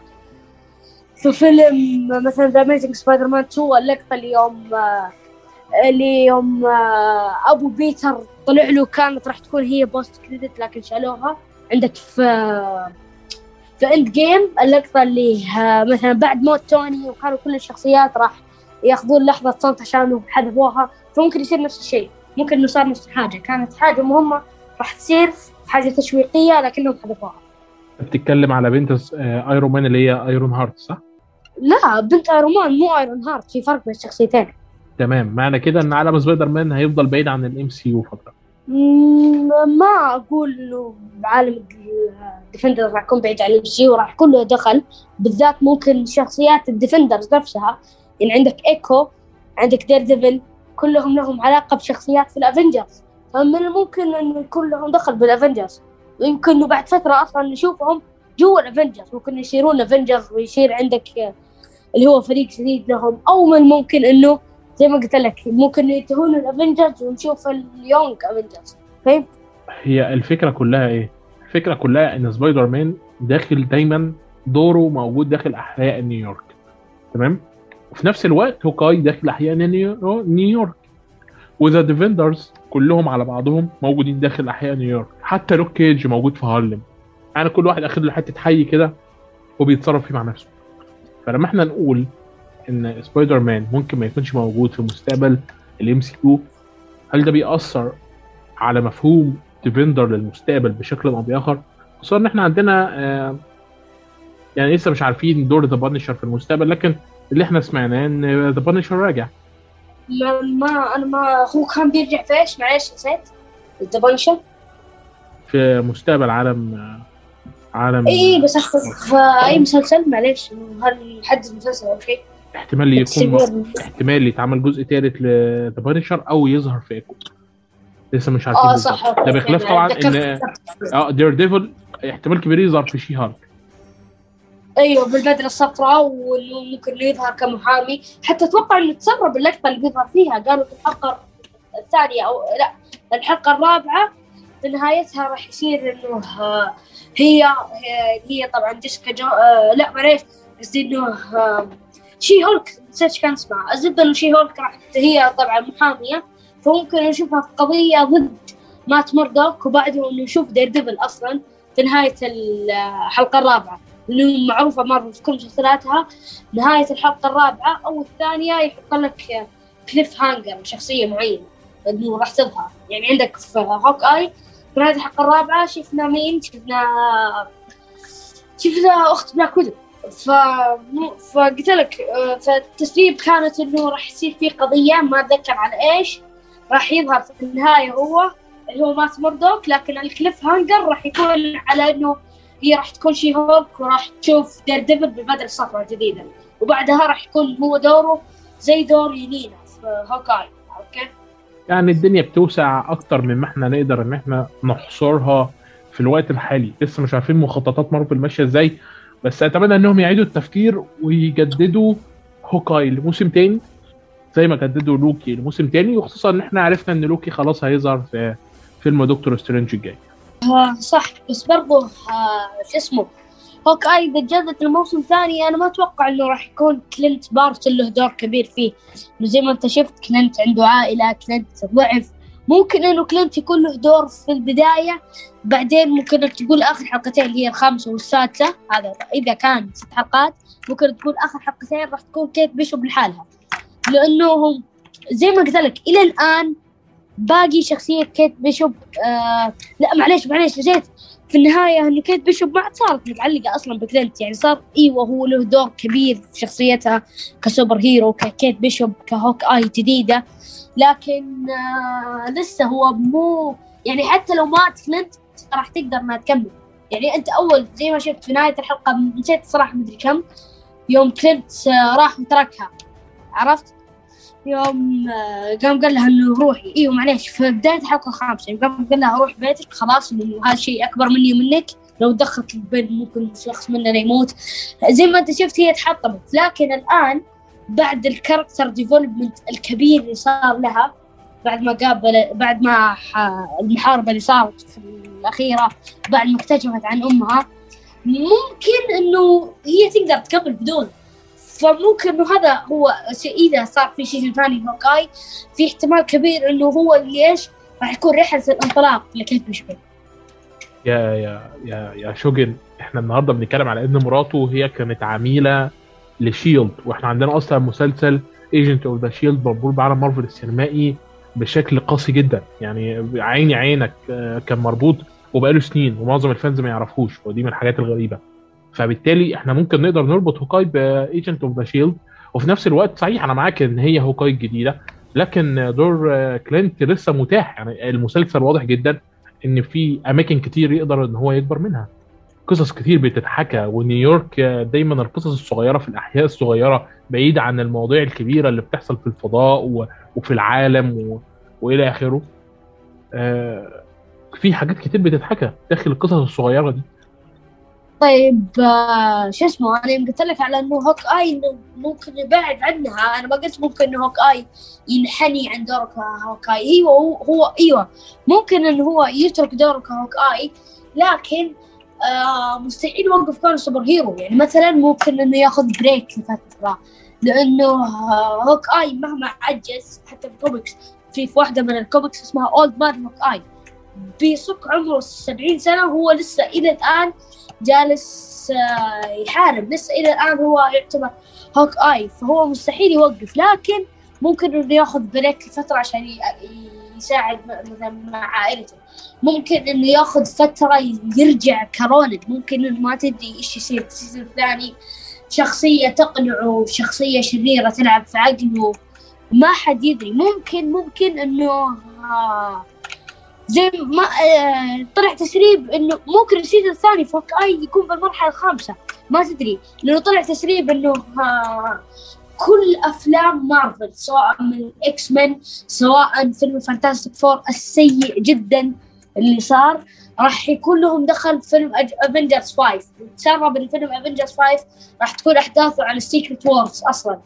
في فيلم مثلا The Amazing Spider-Man 2 اللقطة اللي يوم آه، اللي يوم آه، أبو بيتر طلع له كانت راح تكون هي post-credit لكن شالوها. عندك في في Endgame اللقطة اللي آه، مثلا بعد موت توني وكانوا كل الشخصيات راح ياخذون لحظة صمت عشان حذفوها. فممكن يصير نفس الشيء. ممكن إنه صار نفس الحاجة كانت حاجة مهمة راح تصير حاجة تشويقية لكنهم حذفوها. بتتكلم على بنت آه، ايرون مان اللي هي Ironheart صح؟ لا بنت ايرون مان مو Ironheart في فرق بين الشخصيتين. تمام. معنى كده إن عالم سبايدر مان هيفضل بعيد عن ال MCU فترة. ما أقول إنه عالم الـ Defenders راح يكون بعيد عن الـ MCU وراح يكون له دخل. بالذات ممكن شخصيات الـ Defenders نفسها. يعني عندك ايكو عندك Daredevil كلهم لهم علاقة بشخصيات في الـ Avengers فمن الممكن انه يكون لهم دخل بالـ Avengers ويمكن إنه بعد فترة أصلا نشوفهم جوا الـ Avengers ممكن يصيرون Avengers ويصير عندك اللي هو فريق جديد لهم أو من الممكن إنه زي ما قلت لك ممكن ينتهون الـ Avengers ونشوف الـ Young Avengers فهمت؟ هي الفكرة كلها إيه؟ الفكرة كلها إن سبايدر مان داخل دايما دوره موجود داخل أحياء نيويورك تمام؟ وفي نفس الوقت Hawkeye داخل احياء نيو- نيويورك. و The Defenders كلهم على بعضهم موجودين داخل أحياء نيويورك. حتى لوك كيج موجود في هارلم. يعني كل واحد اخد له حتة حي كده وبيتصرف فيه مع نفسه. فلما إحنا نقول إن سبايدر مان ممكن ما يكونش موجود في مستقبل الـ MCU هل ده بيأثر على مفهوم Defenders للمستقبل بشكل أو بآخر؟ خصوصا إن إحنا عندنا آه، يعني لسه مش عارفين دور The Punisher في المستقبل لكن اللي إحنا سمعناه إن The Punisher راجع. ما, ما أنا ما هو كان بيرجع في إيش؟ معلش نسيت. The Punisher في مستقبل عالم عالم اي بس في أي مسلسل؟ معلش هل حد المسلسل أو شيء؟ احتمال يكون. احتمال يتعمل جزء ثالث لـ The Punisher أو يظهر في إيكو. لسه مش عارفين آه. صح. ده بخلاف طبعا ان آه Daredevil احتمال كبير يظهر في She-Hulk أيوه بالبدله الصفراء وانه ممكن يظهر كمحامي. حتى أتوقع إنه تسرب اللقطه اللي بيظهر فيها. قالوا في الحلقة الثانية أو لا الحلقة الرابعة في نهايتها راح يصير إنه آه، هي هي- طبعا جيسيكا جو آه، لا معليش قصدي إنه آه، She-Hulk نسيت كان اسمها الزبده إنه She-Hulk راح هي طبعا محامية. فممكن نشوفها في قضية ضد Matt Murdock وبعده إنه نشوف Daredevil أصلا في نهاية الحلقة الرابعة. اللي معروفة مارفل في كل مسلسلاتها نهاية الحلقة الرابعة أو الثانية يحط لك cliffhanger شخصية معينة إنه راح تظهر. يعني عندك في Hawkeye في نهاية الحلقة الرابعة شفنا مين؟ شفنا شفنا أخت Black Widow. ف فقلت لك آه، فالتسريب كانت إنه راح يصير في قضية ما أتذكر على إيش راح يظهر في النهاية هو اللي هو Matt Murdock لكن الـ cliffhanger راح يكون على إنه هي راح تكون She-Hulk وراح تشوف Daredevil بالبدله الصفراء الجديده وبعدها راح يكون هو دوره زي دور يلينا في Hawkeye okay؟ يعني الدنيا بتوسع أكتر من ما إحنا نقدر إن إحنا نحصرها في الوقت الحالي. لسه مش عارفين مخططات مارفل ماشية إزاي بس أتمنى إنهم يعيدوا التفكير ويجددوا Hawkeye لموسم تاني زي ما جددوا لوكي لموسم تاني وخصوصا إن إحنا عرفنا إن لوكي خلاص هيظهر في فيلم Doctor Strange الجاي. آه صح بس برضه آه شو اسمه Hawkeye إذا جدد الموسم الثاني أنا ما أتوقع إنه راح يكون كلينت بارتن له دور كبير فيه. إنه زي ما أنت شفت كلينت عنده عائلة كلينت ضعف. ممكن إنه كلينت يكون له دور في البداية بعدين ممكن تقول آخر حلقتين اللي هي الخامسة والسادسة. هذا إذا كان ست حلقات ممكن تقول آخر حلقتين راح تكون كيت بيشوب لحالها. لأنه زي ما قلت لك إلى الآن باقي شخصية كيت بيشوب آه لا معليش معليش نسيت. في النهاية إنه كيت بيشوب ما صارت متعلقة أصلا بكلينت. يعني صار إيوه هو له دور كبير في شخصيتها كـ superhero ككيت بيشوب كـ Hawkeye جديدة. لكن آه لسه هو مو يعني حتى لو مات كلينت راح تقدر إنها تكمل. يعني أنت أول زي ما شفت في نهاية الحلقة نسيت صراحة مدري كم يوم كلينت آه راح وتركها. عرفت؟ يوم آه، قام قال لها إنه روحي. أيوه معليش في بدايه الحلقة الخامسه يوم قام قال لها روح بيتك. خلاص إنه هذا شيء أكبر مني ومنك. لو دخلت البيت ممكن شخص مننا يموت. زي ما أنت شفت هي تحطمت. لكن الآن بعد الـ character development الكبير اللي صار لها بعد ما قابل بعد ما المحاربة اللي صارت في الأخيرة بعد ما اكتشفت عن أمها ممكن إنه هي تقدر تكمل بدونه. فممكن إنه هذا هو شيء إذا صار في شيء ثاني Hawkeye في احتمال كبير إنه هو اللي إيش؟ راح يكون رحلة الانطلاق لكيت بيشوب. يا يا يا يا شوجن إحنا النهارده بنتكلم على ان مراته هي كانت عميلة لـ S.H.I.E.L.D. وإحنا عندنا أصلا مسلسل Agents of S.H.I.E.L.D. مربوط بعالم مارفل السينمائي بشكل قاسي جدا. يعني عيني عينك آه، كان مربوط وبقاله سنين ومعظم الـ fans ما يعرفوش ودي من الحاجات الغريبة. فبالتالي إحنا ممكن نقدر نربط Hawkeye بـ Agents of S.H.I.E.L.D. وفي نفس الوقت صحيح أنا معاك إن هي Hawkeye الجديده لكن دور كلينت لسه متاح. يعني المسلسل واضح جدا إن في أماكن كتير يقدر إن هو يكبر منها. قصص كتير بتتحكى ونيويورك دايما القصص الصغيرة في الأحياء الصغيرة بعيده عن المواضيع الكبيرة اللي بتحصل في الفضاء وفي العالم و... وإلى آخره. آه في حاجات كتير بتتحكى داخل القصص الصغيرة دي. طيب آه شو اسمه أنا يوم قلت لك على إنه Hawkeye ممكن يبعد عنها. أنا ما قلت ممكن إنه Hawkeye ينحني عن دوره ك Hawkeye إيوه هو, هو إيوه ممكن إنه هو يترك دوره ك Hawkeye لكن آه مستحيل يوقف كونه super hero. يعني مثلا ممكن إنه ياخذ break لفترة لأنه آه Hawkeye مهما عجز حتى في الكوميكس في في واحدة من الكوميكس اسمها Old Man Hawkeye بيصك عمره 70 سنة وهو لسه إلى الآن جالس يحارب. لسه إلى الآن هو يعتبر Hawkeye فهو مستحيل يوقف. لكن ممكن إنه ياخذ break لفترة عشان يساعد مثلا مع عائلته. ممكن إنه ياخذ فترة يرجع ك Ronin ممكن إنه ما تدري إيش يصير. ال season الثاني شخصية تقنعه شخصية شريرة تلعب في عقله. ما حد يدري. ممكن ممكن إنه آه زي ما آه طلع تسريب إنه ممكن ال season الثاني Hawkeye يكون بالمرحلة الخامسة. ما تدري. لأنه طلع تسريب إنه آه كل أفلام مارفل سواء من X-Men سواء فيلم Fantastic Four السيء جدا اللي صار راح يكون لهم دخل فيلم Avengers 5 تسرب ان فيلم Avengers 5 راح تكون أحداثه على ال Secret Wars أصلا.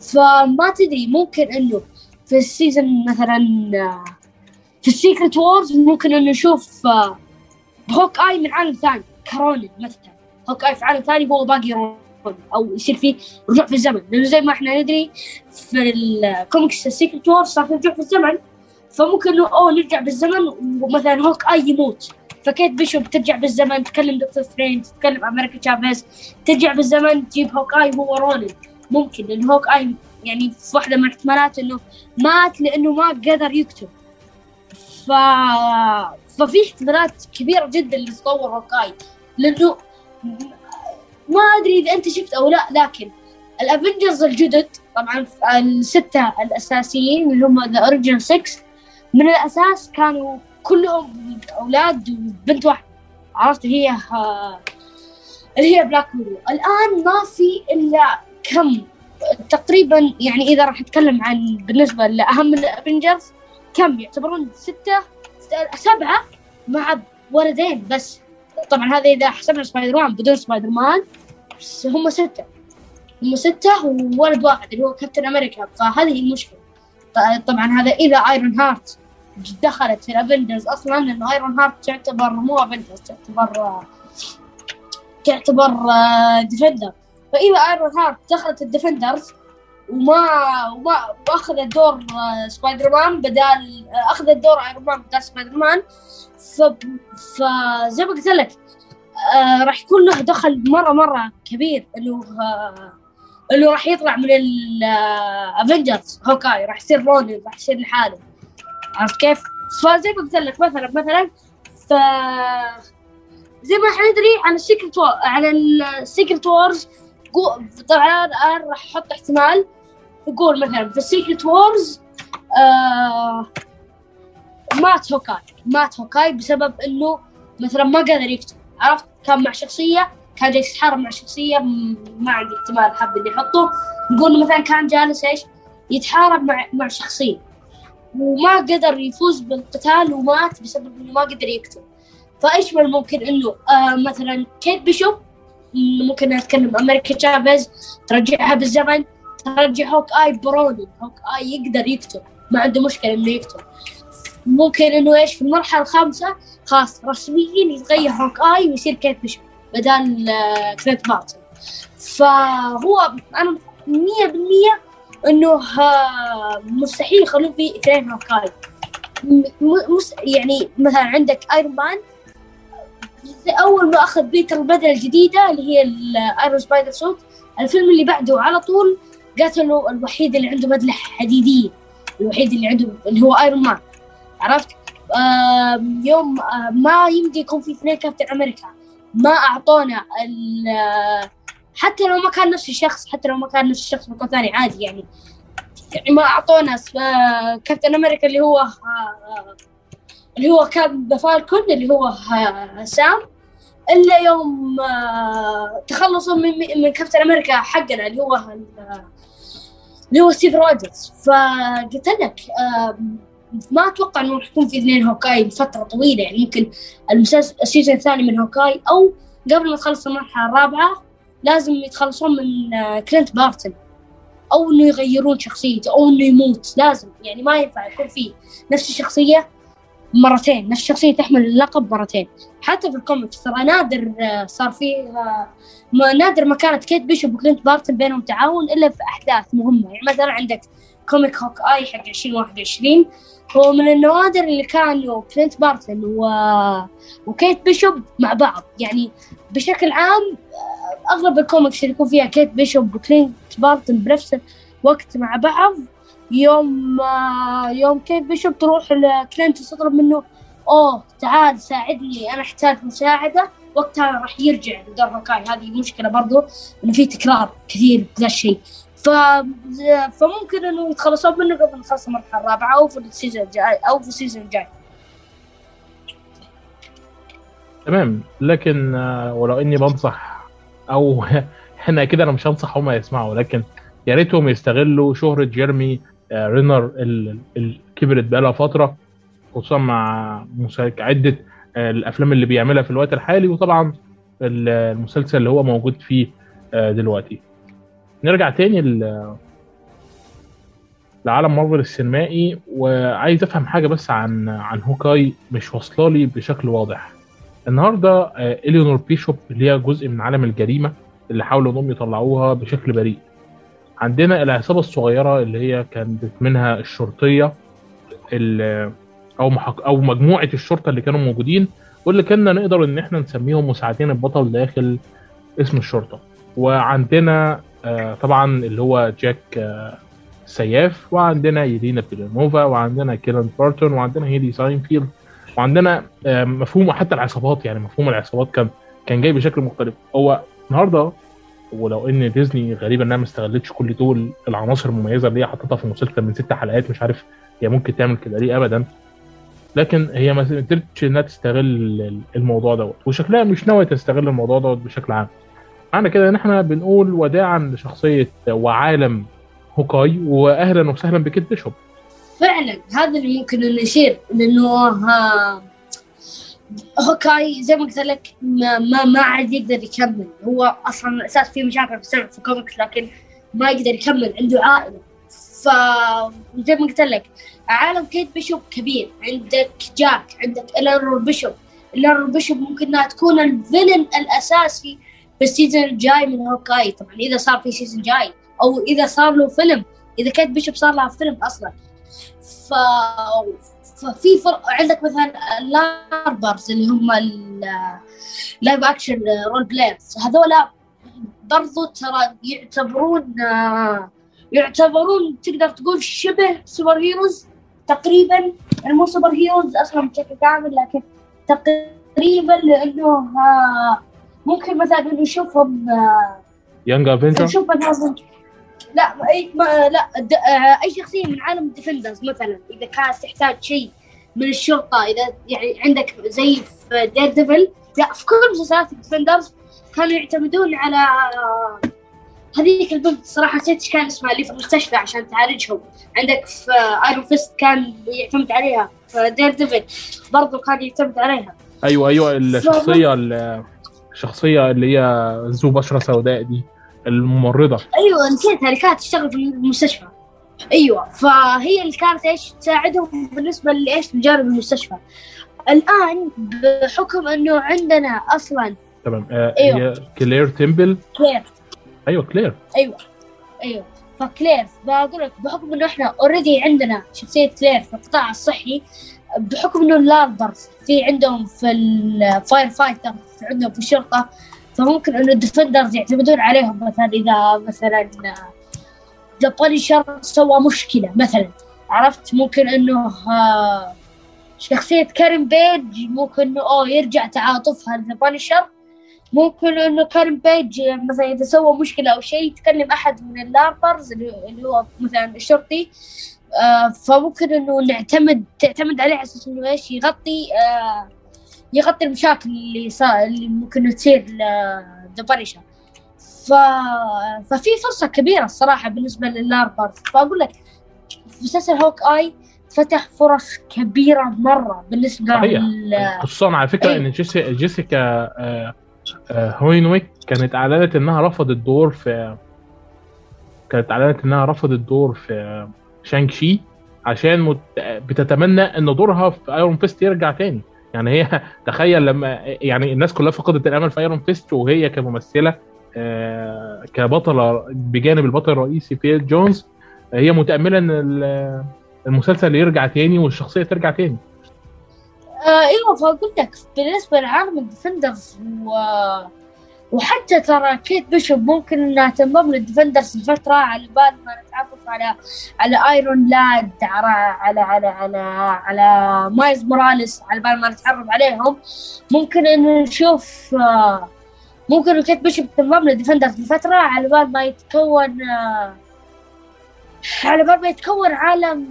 فما تدري ممكن إنه في ال season مثلا في ال Secret Wars ممكن إنه نشوف Hawkeye من عالم ثاني ك Ronin مثلا. Hawkeye في عالم ثاني هو باقي Ronin أو يصير فيه رجوع في الزمن. لأنه زي ما إحنا ندري في ال comics ال Secret Wars صار في رجوع في الزمن فممكن إنه أوه نرجع بالزمن ومثلا Hawkeye يموت. ف Kate Bishop ترجع بالزمن؟ تكلم Doctor Strange تكلم America Chavez ترجع بالزمن تجيب Hawkeye هو Ronin ممكن لأن Hawkeye يعني في واحدة من الاحتمالات إنه مات لأنه ما قدر يقتل. ف ففي احتمالات كبيرة جدا لتطور Hawkeye. لأنه ما أدري إذا أنت شفت أو لا لكن ال Avengers الجدد طبعا الستة الأساسيين اللي هم the original 6 من الأساس كانوا كلهم أولاد وبنت واحدة. عرفت؟ هي ها اللي هي Black Widow الآن ما في إلا كم تقريبا يعني إذا راح أتكلم عن بالنسبة لأهم ال Avengers كم يعتبرون ستة سبعة مع ولدين بس. طبعا هذا إذا حسبنا سبايدر مان بدون سبايدر مان هم ستة. هم ستة وولد واحد اللي هو Captain America فهذه المشكلة طبعا هذا إذا Ironheart دخلت في ال Avengers أصلا لأنه Ironheart تعتبر مو Avengers تعتبر تعتبر Defender فإذا Ironheart دخلت ال Defenders وما وما وأخذ دور سبايدر مان بدال أخذ دور Iron Man بدال سبايدر مان ف فزي ما قلت لك آه راح يكون له دخل مرة مرة كبير إنه آه إنه راح يطلع من ال Avengers Hawkeye. راح يصير Ronin راح يصير لحاله. عرفت كيف؟ فزي ما قلت لك مثلا مثلا ف زي ما إحنا ندري عن ال Secret عن ال Secret Wars طبعا الآن راح أحط احتمال يقول مثلا في ال Secret Wars مات Hawkeye. مات Hawkeye بسبب إنه مثلا ما قدر يقتل عرفت؟ كان مع شخصية كان جالس يتحارب مع شخصية ما عندي احتمال حاب اني احطه نقول مثلا كان جالس إيش؟ يتحارب مع مع شخصية. وما قدر يفوز بالقتال ومات بسبب إنه ما قدر يقتل فإيش من ممكن إنه آه مثلا Kate Bishop؟ ممكن نتكلم America Chavez ترجعها بالزمن. ترجع Hawkeye ب Ronin. Hawkeye يقدر يقتل ما عنده مشكلة إنه يقتل. ممكن إنه إيش في المرحلة الخامسة خلاص رسميا يتغير Hawkeye ويصير Kate Bishop بدل Clint Barton فهو أنا 100% إنه مستحيل يخلون فيه اثنين Hawkeye. يعني مثلا عندك Iron Man أول ما أخذ بيتر البدلة الجديدة اللي هي ال Iron Spider suit الفيلم اللي بعده على طول قتلوا الوحيد اللي عنده بدله حديديه الوحيد اللي عنده اللي هو ايرون مان عرفت؟ آم، يوم آه، ما يمدي يكون في اثنين كابتن أمريكا. ما أعطونا آه، حتى لو ما كان نفس الشخص حتى لو ما كان نفس الشخص مكان ثاني عادي يعني. يعني ما أعطونا آه، كابتن أمريكا اللي هو آه، اللي هو كان فالكون اللي هو آه، سام. إلا يوم آه، تخلصوا من من كابتن أمريكا حقنا اللي هو ال- اللي هو Steve Rogers. فقلت لك آم، ما أتوقع إنه راح يكون في اثنين Hawkeye لفترة طويلة. يعني ممكن المسلسل ال season الثاني من Hawkeye أو قبل ما تخلص المرحلة الرابعة لازم يتخلصون من آه، Clint Barton. أو إنه يغيرون شخصيته أو إنه يموت لازم. يعني ما ينفع يكون في نفس الشخصية. مرتين نفس الشخصية تحمل اللقب مرتين. حتى في الكوميكس ترى نادر آه، صار فيه آه، نادر ما كانت Kate Bishop و Clint Barton بينهم تعاون إلا في أحداث مهمة. يعني مثلا عندك comic Hawkeye حق 2021 هو من النوادر اللي كانوا Clint Barton و... و Kate Bishop مع بعض. يعني بشكل عام آه، أغلب الكوميكس اللي يكون فيها Kate Bishop و Clint Barton بنفس الوقت مع بعض يوم آه، يوم Kate Bishop تروح ل Clint تطلب منه أوه تعال ساعدني أنا أحتاج مساعدة وقتها راح يرجع لدور Hawkeye هذه مشكلة برضو إنه في تكرار كثير بذا الشيء. ف... فممكن إنه يتخلصون منه قبل ما نخلص المرحلة الرابعة أو في ال season الجاي أو في ال season الجاي. تمام. لكن آه، ولو إني بنصح أو إحنا كده أنا مش هنصح هم يسمعوا. لكن يا ريتهم يستغلوا شهرة جيرمي رينر ال- اللي كبرت بقالها فترة خصوصا مع عدة آه، الأفلام اللي بيعملها في الوقت الحالي وطبعا ال- المسلسل اللي هو موجود فيه آه، دلوقتي. نرجع تاني لعالم مارفل السينمائي وعايز أفهم حاجة بس عن عن هوكاي مش واصلة لي بشكل واضح. النهارده آه، إليونور بيشوب اللي هي جزء من عالم الجريمة اللي حاولوا إنهم يطلعوها بشكل بريء. عندنا العصابة الصغيرة اللي هي كانت منها الشرطية ال- أو محق... أو مجموعة الشرطة اللي كانوا موجودين واللي كنا نقدر إن إحنا نسميهم مساعدين البطل داخل قسم الشرطة. وعندنا آه، طبعا اللي هو جاك آه، سياف وعندنا يلينا بيلوفا وعندنا كلينت بارتون وعندنا هيلي ستاينفيلد وعندنا آه، مفهوم حتى العصابات يعني مفهوم العصابات كان كان جاي بشكل مختلف. هو النهارده ولو إن ديزني غريبه إنها ما استغلتش كل دول العناصر المميزة اللي هي حطيتها في مسلسل من ست حلقات مش عارف هي ممكن تعمل كده ليه ابدا. لكن هي ما قدرتش إنها تستغل الموضوع دوت وشكلها مش ناوية تستغل الموضوع دوت بشكل عام. معنى كده إن إحنا بنقول وداعا لشخصية وعالم Hawkeye واهلا وسهلا بكيت بيشوب. فعلا هذا اللي ممكن يصير لأنه ها Hawkeye زي ما قلت لك ما ما, ما عاد يقدر يكمل. هو أصلا الاساس في مشاكل بسبب في كوميكس لكن ما يقدر يكمل عنده عائلة. ف زي ما قلت لك عالم كيت بيشوب كبير. عندك جاك عندك الانور بيشوب. الانور بيشوب ممكن إنها تكون ال villain الأساسي في ال season الجاي من Hawkeye طبعا إذا صار في season جاي أو إذا صار له فيلم. إذا كيت بيشوب صار لها فيلم أصلا. ف ففي فرق عندك مثلا ال LARPers اللي هم ال live action role players هذولا برضو ترى يعتبرون آه، يعتبرون تقدر تقول شبه super heroes تقريبا. يعني مو super heroes أصلا بشكل كامل لكن تقريبا لأنه آه، ممكن مثلا نشوفهم Young Avenger نشوف مثلا لا اي ما لا د- آه، اي شخصية من عالم ال Defenders مثلا إذا كانت تحتاج شيء من الشرطة إذا يعني عندك زي في Daredevil لا في كل مسلسلات ال Defenders كانوا يعتمدون على آه، هذيك البنت. صراحة نسيت إيش كان اسمها اللي في المستشفى عشان تعالجهم. عندك في Iron Fist كان يعتمد عليها في Daredevil برضو كان يعتمد عليها. أيوه أيوه الشخصية الشخصية اللي هي ذو بشره سوداء دي. الممرضة. أيوه نسيتها اللي كانت تشتغل في المستشفى. أيوه فهي اللي كانت إيش تساعدهم بالنسبة لإيش لجانب المستشفى. الآن بحكم إنه عندنا أصلا تمام آه أيوة. هي كلير تيمبل كلير أيوه كلير أيوه أيوه. فكلير بقول لك بحكم إنه إحنا already عندنا شخصية كلير في القطاع الصحي بحكم إنه ال LARPers في عندهم في ال firefighter في عندهم في الشرطة. فممكن انه ال Defenders يعتمدون عليهم مثلا إذا مثلا The Punisher سوى مشكلة مثلا. عرفت؟ ممكن إنه آه، شخصية كارين بيج ممكن إنه أوه يرجع تعاطفها ل The Punisher ممكن إنه كارين بيج مثلا إذا سوى مشكلة أو شيء يتكلم أحد من ال LARPers اللي هو مثلا الشرطي. آه فممكن إنه نعتمد تعتمد عليه على أساس إنه إيش؟ يغطي آه يغطي المشاكل اللي صار اللي ممكن تصير The Punisher ف... ففي فرصة كبيرة الصراحة بالنسبة لل LARPers فأقول لك في مسلسل Hawkeye فتح فرص كبيرة مرة بالنسبة لل... خصوصا على فكرة إيه. إن جيسي جيسيكا آه، آه، هينويك كانت أعلنت إنها رفضت دور في كانت أعلنت إنها رفضت دور في Shang-Chi عشان مت... بتتمنى إن دورها في Iron Fist يرجع تاني. يعني هي تخيل لما يعني الناس كلها فقدت الأمل في Iron Fist وهي كممثلة آه، كبطلة بجانب البطل الرئيسي فين جونز هي متأملة إن ال- المسلسل يرجع تاني والشخصية ترجع تاني. آه إيوه فاقول لك بالنسبة لعالم ال Defenders و... وحتى ترى كيت بيشوب ممكن إنها تنضم لل Defenders لفترة على بال ما نتعرف على على Iron Lad على على على على, على مايلز موراليس على بال ما نتعرف عليهم. ممكن إنه نشوف آه ممكن كيت بيشوب تنضم لل Defenders لفترة على بال ما يتكون آه على بال ما يتكون عالم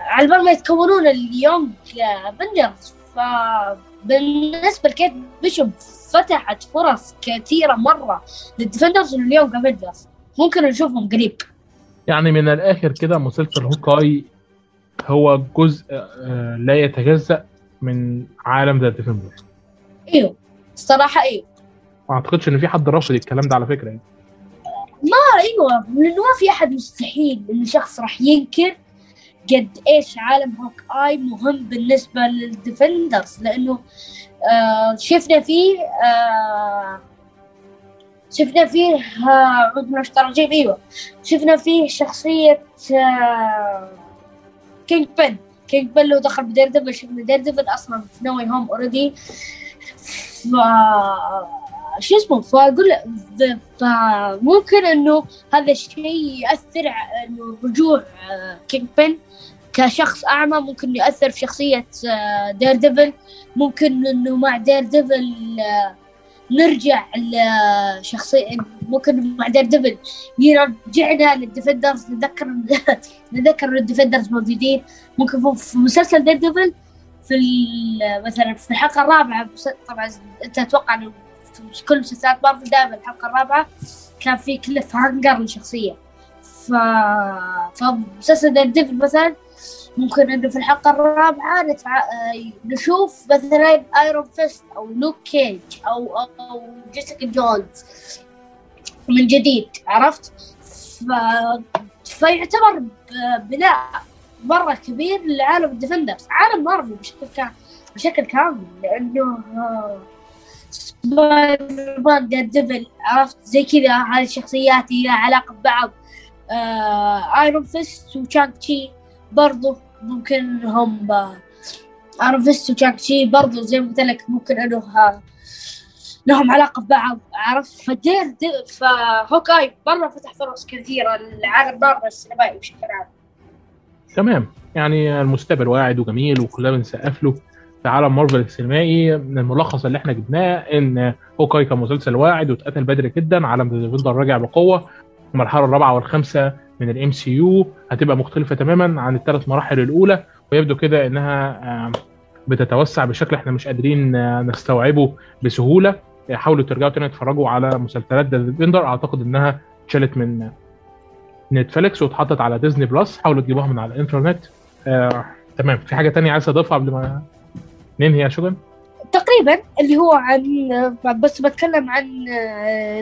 على بال ما يتكونون ال Young Avengers فبالنسبة لكيت بيشوب فتحت فرص كثيرة مرة لل Defenders وال Young Avengers ممكن نشوفهم قريب. يعني من الآخر كده مسلسل Hawkeye هو جزء آه، لا يتجزأ من عالم The Defender إيوه. الصراحة إيوه. ما أعتقدش إن في حد رافض الكلام ده على فكرة يعني. آه إيوه. لأنه ما في أحد مستحيل انه شخص راح ينكر قد إيش عالم Hawkeye مهم بالنسبة لل Defenders. لأنه شفنا فيه آه شفنا فيه آه عود من الرجيم أيوه. شفنا فيه شخصية آه Kingpin. Kingpin لو دخل ب Daredevil شفنا Daredevil أصلا في No Way Home already ف شو اسمه؟ فأقول فممكن إنه هذا الشيء يأثر إنه رجوع آه، Kingpin. كشخص أعمى ممكن ياثر في شخصية آه، Daredevil ممكن إنه مع Daredevil آه، نرجع لشخصية ممكن مع Daredevil يرجعنا لل Defenders. نذكر نذكر ال Defenders موجودين. ممكن في مسلسل Daredevil في مثلا في الحلقة الرابعة بس- طبعا أنت أتوقع إنه في كل مسلسلات مارفل دائما الحلقة الرابعة كان في cliffhanger للشخصيه ف فمسلسل Daredevil مثلا ممكن إنه في الحلقة الرابعة نتع... آه، نشوف مثلا Iron Fist أو Luke Cage أو أو Jessica Jones من جديد عرفت؟ ف... فيعتبر بناء مرة كبير لعالم ال Defenders عالم مارفل بشكل كامل بشكل كامل لأنه آه، Spider-Man Daredevil عرفت زي كذا هذه الشخصيات لها علاقة ببعض آه Iron Fist و Shang-Chi برضو ممكن هم Iron Fist و Shang-Chi برضو زي ما قلت لك ممكن إنه لهم علاقة ببعض عرفت؟ ف Dare De- ف Hawkeye مره فتح فرص كثيرة لعالم مارفل السينمائي بشكل عام. تمام. يعني المستقبل واعد وجميل وكلنا بنسقف له في عالم مارفل السينمائي. من الملخص اللي إحنا جبناه إن Hawkeye كان مسلسل واعد واتقتل بدري جدا عالم Defender راجع بقوة. المرحلة الرابعة والخامسة من ال MCU هتبقى مختلفة تماما عن الثلاث مراحل الأولى ويبدو كده إنها آه، بتتوسع بشكل إحنا مش قادرين آه، نستوعبه بسهولة. حاولوا ترجعوا تاني تتفرجوا على مسلسلات The Defender أعتقد إنها اتشالت من Netflix واتحطت على Disney Plus. حاولوا تجيبوها من على الإنترنت. آه، تمام. في حاجة تانية عايز أضيفها قبل ما ننهي يا شوجن؟ تقريبا اللي هو عن بس بتكلم عن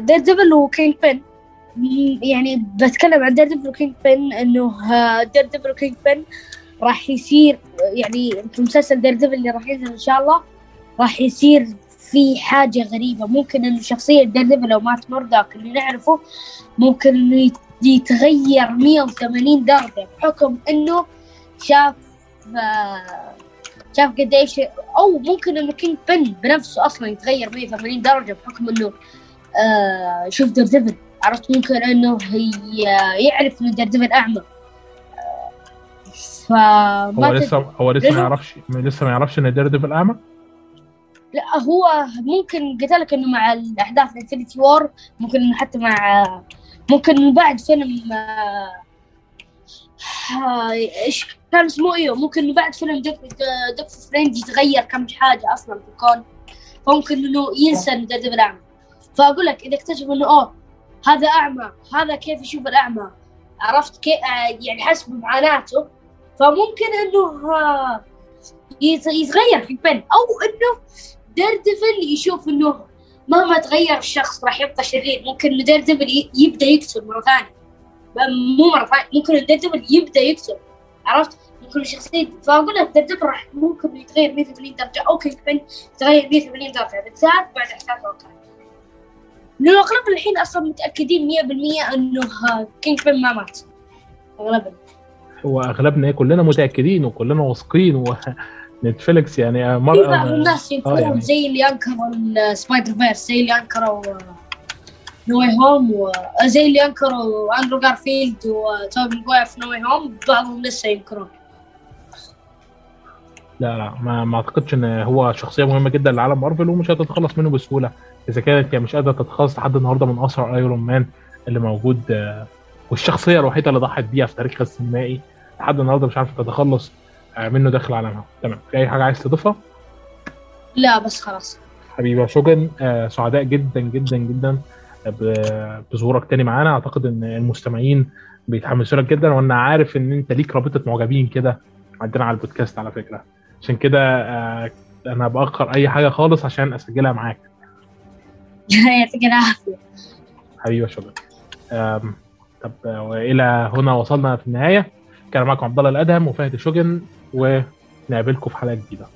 Daredevil و Kingpin يعني بتكلم عن Daredevil و Kingpin إنه Daredevil و Kingpin راح يصير يعني في مسلسل Daredevil اللي راح ينزل إن شاء الله راح يصير في حاجة غريبة. ممكن إنه شخصية Daredevil أو Matt Murdock اللي نعرفه ممكن إنه يت- يتغير 180 درجة بحكم إنه شاف آه، شاف قديش أو ممكن إنه Kingpin بنفسه أصلا يتغير 180 درجة بحكم إنه آه شوف Daredevil عرفت ممكن إنه هي يعرف إنه دير اعمى ف هو لسه هو لسه ما يعرفش لسه ما يعرفش ان دير اعمى لا هو ممكن قلت لك إنه مع الأحداث Infinity War ممكن إنه حتى مع ممكن بعد فيلم آه، إيش كان اسمه أيوه ممكن إنه بعد فيلم Doctor Strange يتغير كم حاجة أصلا في الكون فممكن إنه ينسى إنه دير اعمى فأقول لك إذا اكتشف إنه أوه هذا أعمى هذا كيف يشوف الأعمى؟ عرفت كيف يعني حسب معاناته فممكن إنه آه، يت- يتغير في Pin أو إنه Daredevil يشوف إنه مهما تغير الشخص راح يبقى شرير. ممكن ي- يبدأ يقتل مرة ثانية. مو مرة ثانية ممكن Devil يبدأ يقتل. عرفت؟ ممكن الشخصية فأقول لك Daredevil راح ممكن يتغير 180 درجة. أو Kingpin يتغير 180 درجة. بالذات بعد احداث Hawkeye لأنه أغلب الحين أصلا متأكدين 100% أنه ها- Kingpin ما مات. اغلبنا هو أغلبنا كلنا متأكدين وكلنا واثقين و Netflix يعني في مرة بعض الناس ينكرون يعني. زي اللي أنكروا ال Spider-Verse زي اللي أنكروا No Way Home وزي اللي أنكروا اندرو جارفيلد وتوبي ماجواير في No Way Home بعضهم لسه ينكرون. لا لا ما, ما أعتقدش إن هو شخصية مهمة جدا لعالم مارفل ومش هتتخلص منه بسهولة. إذا كانت هي مش قادرة تتخلص لحد النهارده من أسرع ايرون مان اللي موجود آه، والشخصية الوحيدة اللي ضحت بيها في تاريخها السينمائي لحد النهارده مش عارفة تتخلص آه، منه داخل عالمها. تمام. في أي حاجة عايز تضيفها؟ لا بس خلاص. حبيبي يا شوجن آه، سعداء جدا جدا جدا بظهورك تاني معانا. أعتقد إن المستمعين بيتحمسوا لك جدا وأنا عارف إن أنت ليك رابطة معجبين كده عندنا على البودكاست على فكرة. عشان كده آه، أنا باخر أي حاجة خالص عشان أسجلها معاك. يعطيك العافيه حبيبي آم، طب وإلى هنا وصلنا في النهاية. كان معكم عبد الله الأدهم وفهد الشوجن ونقابلكم في حلقة جديدة.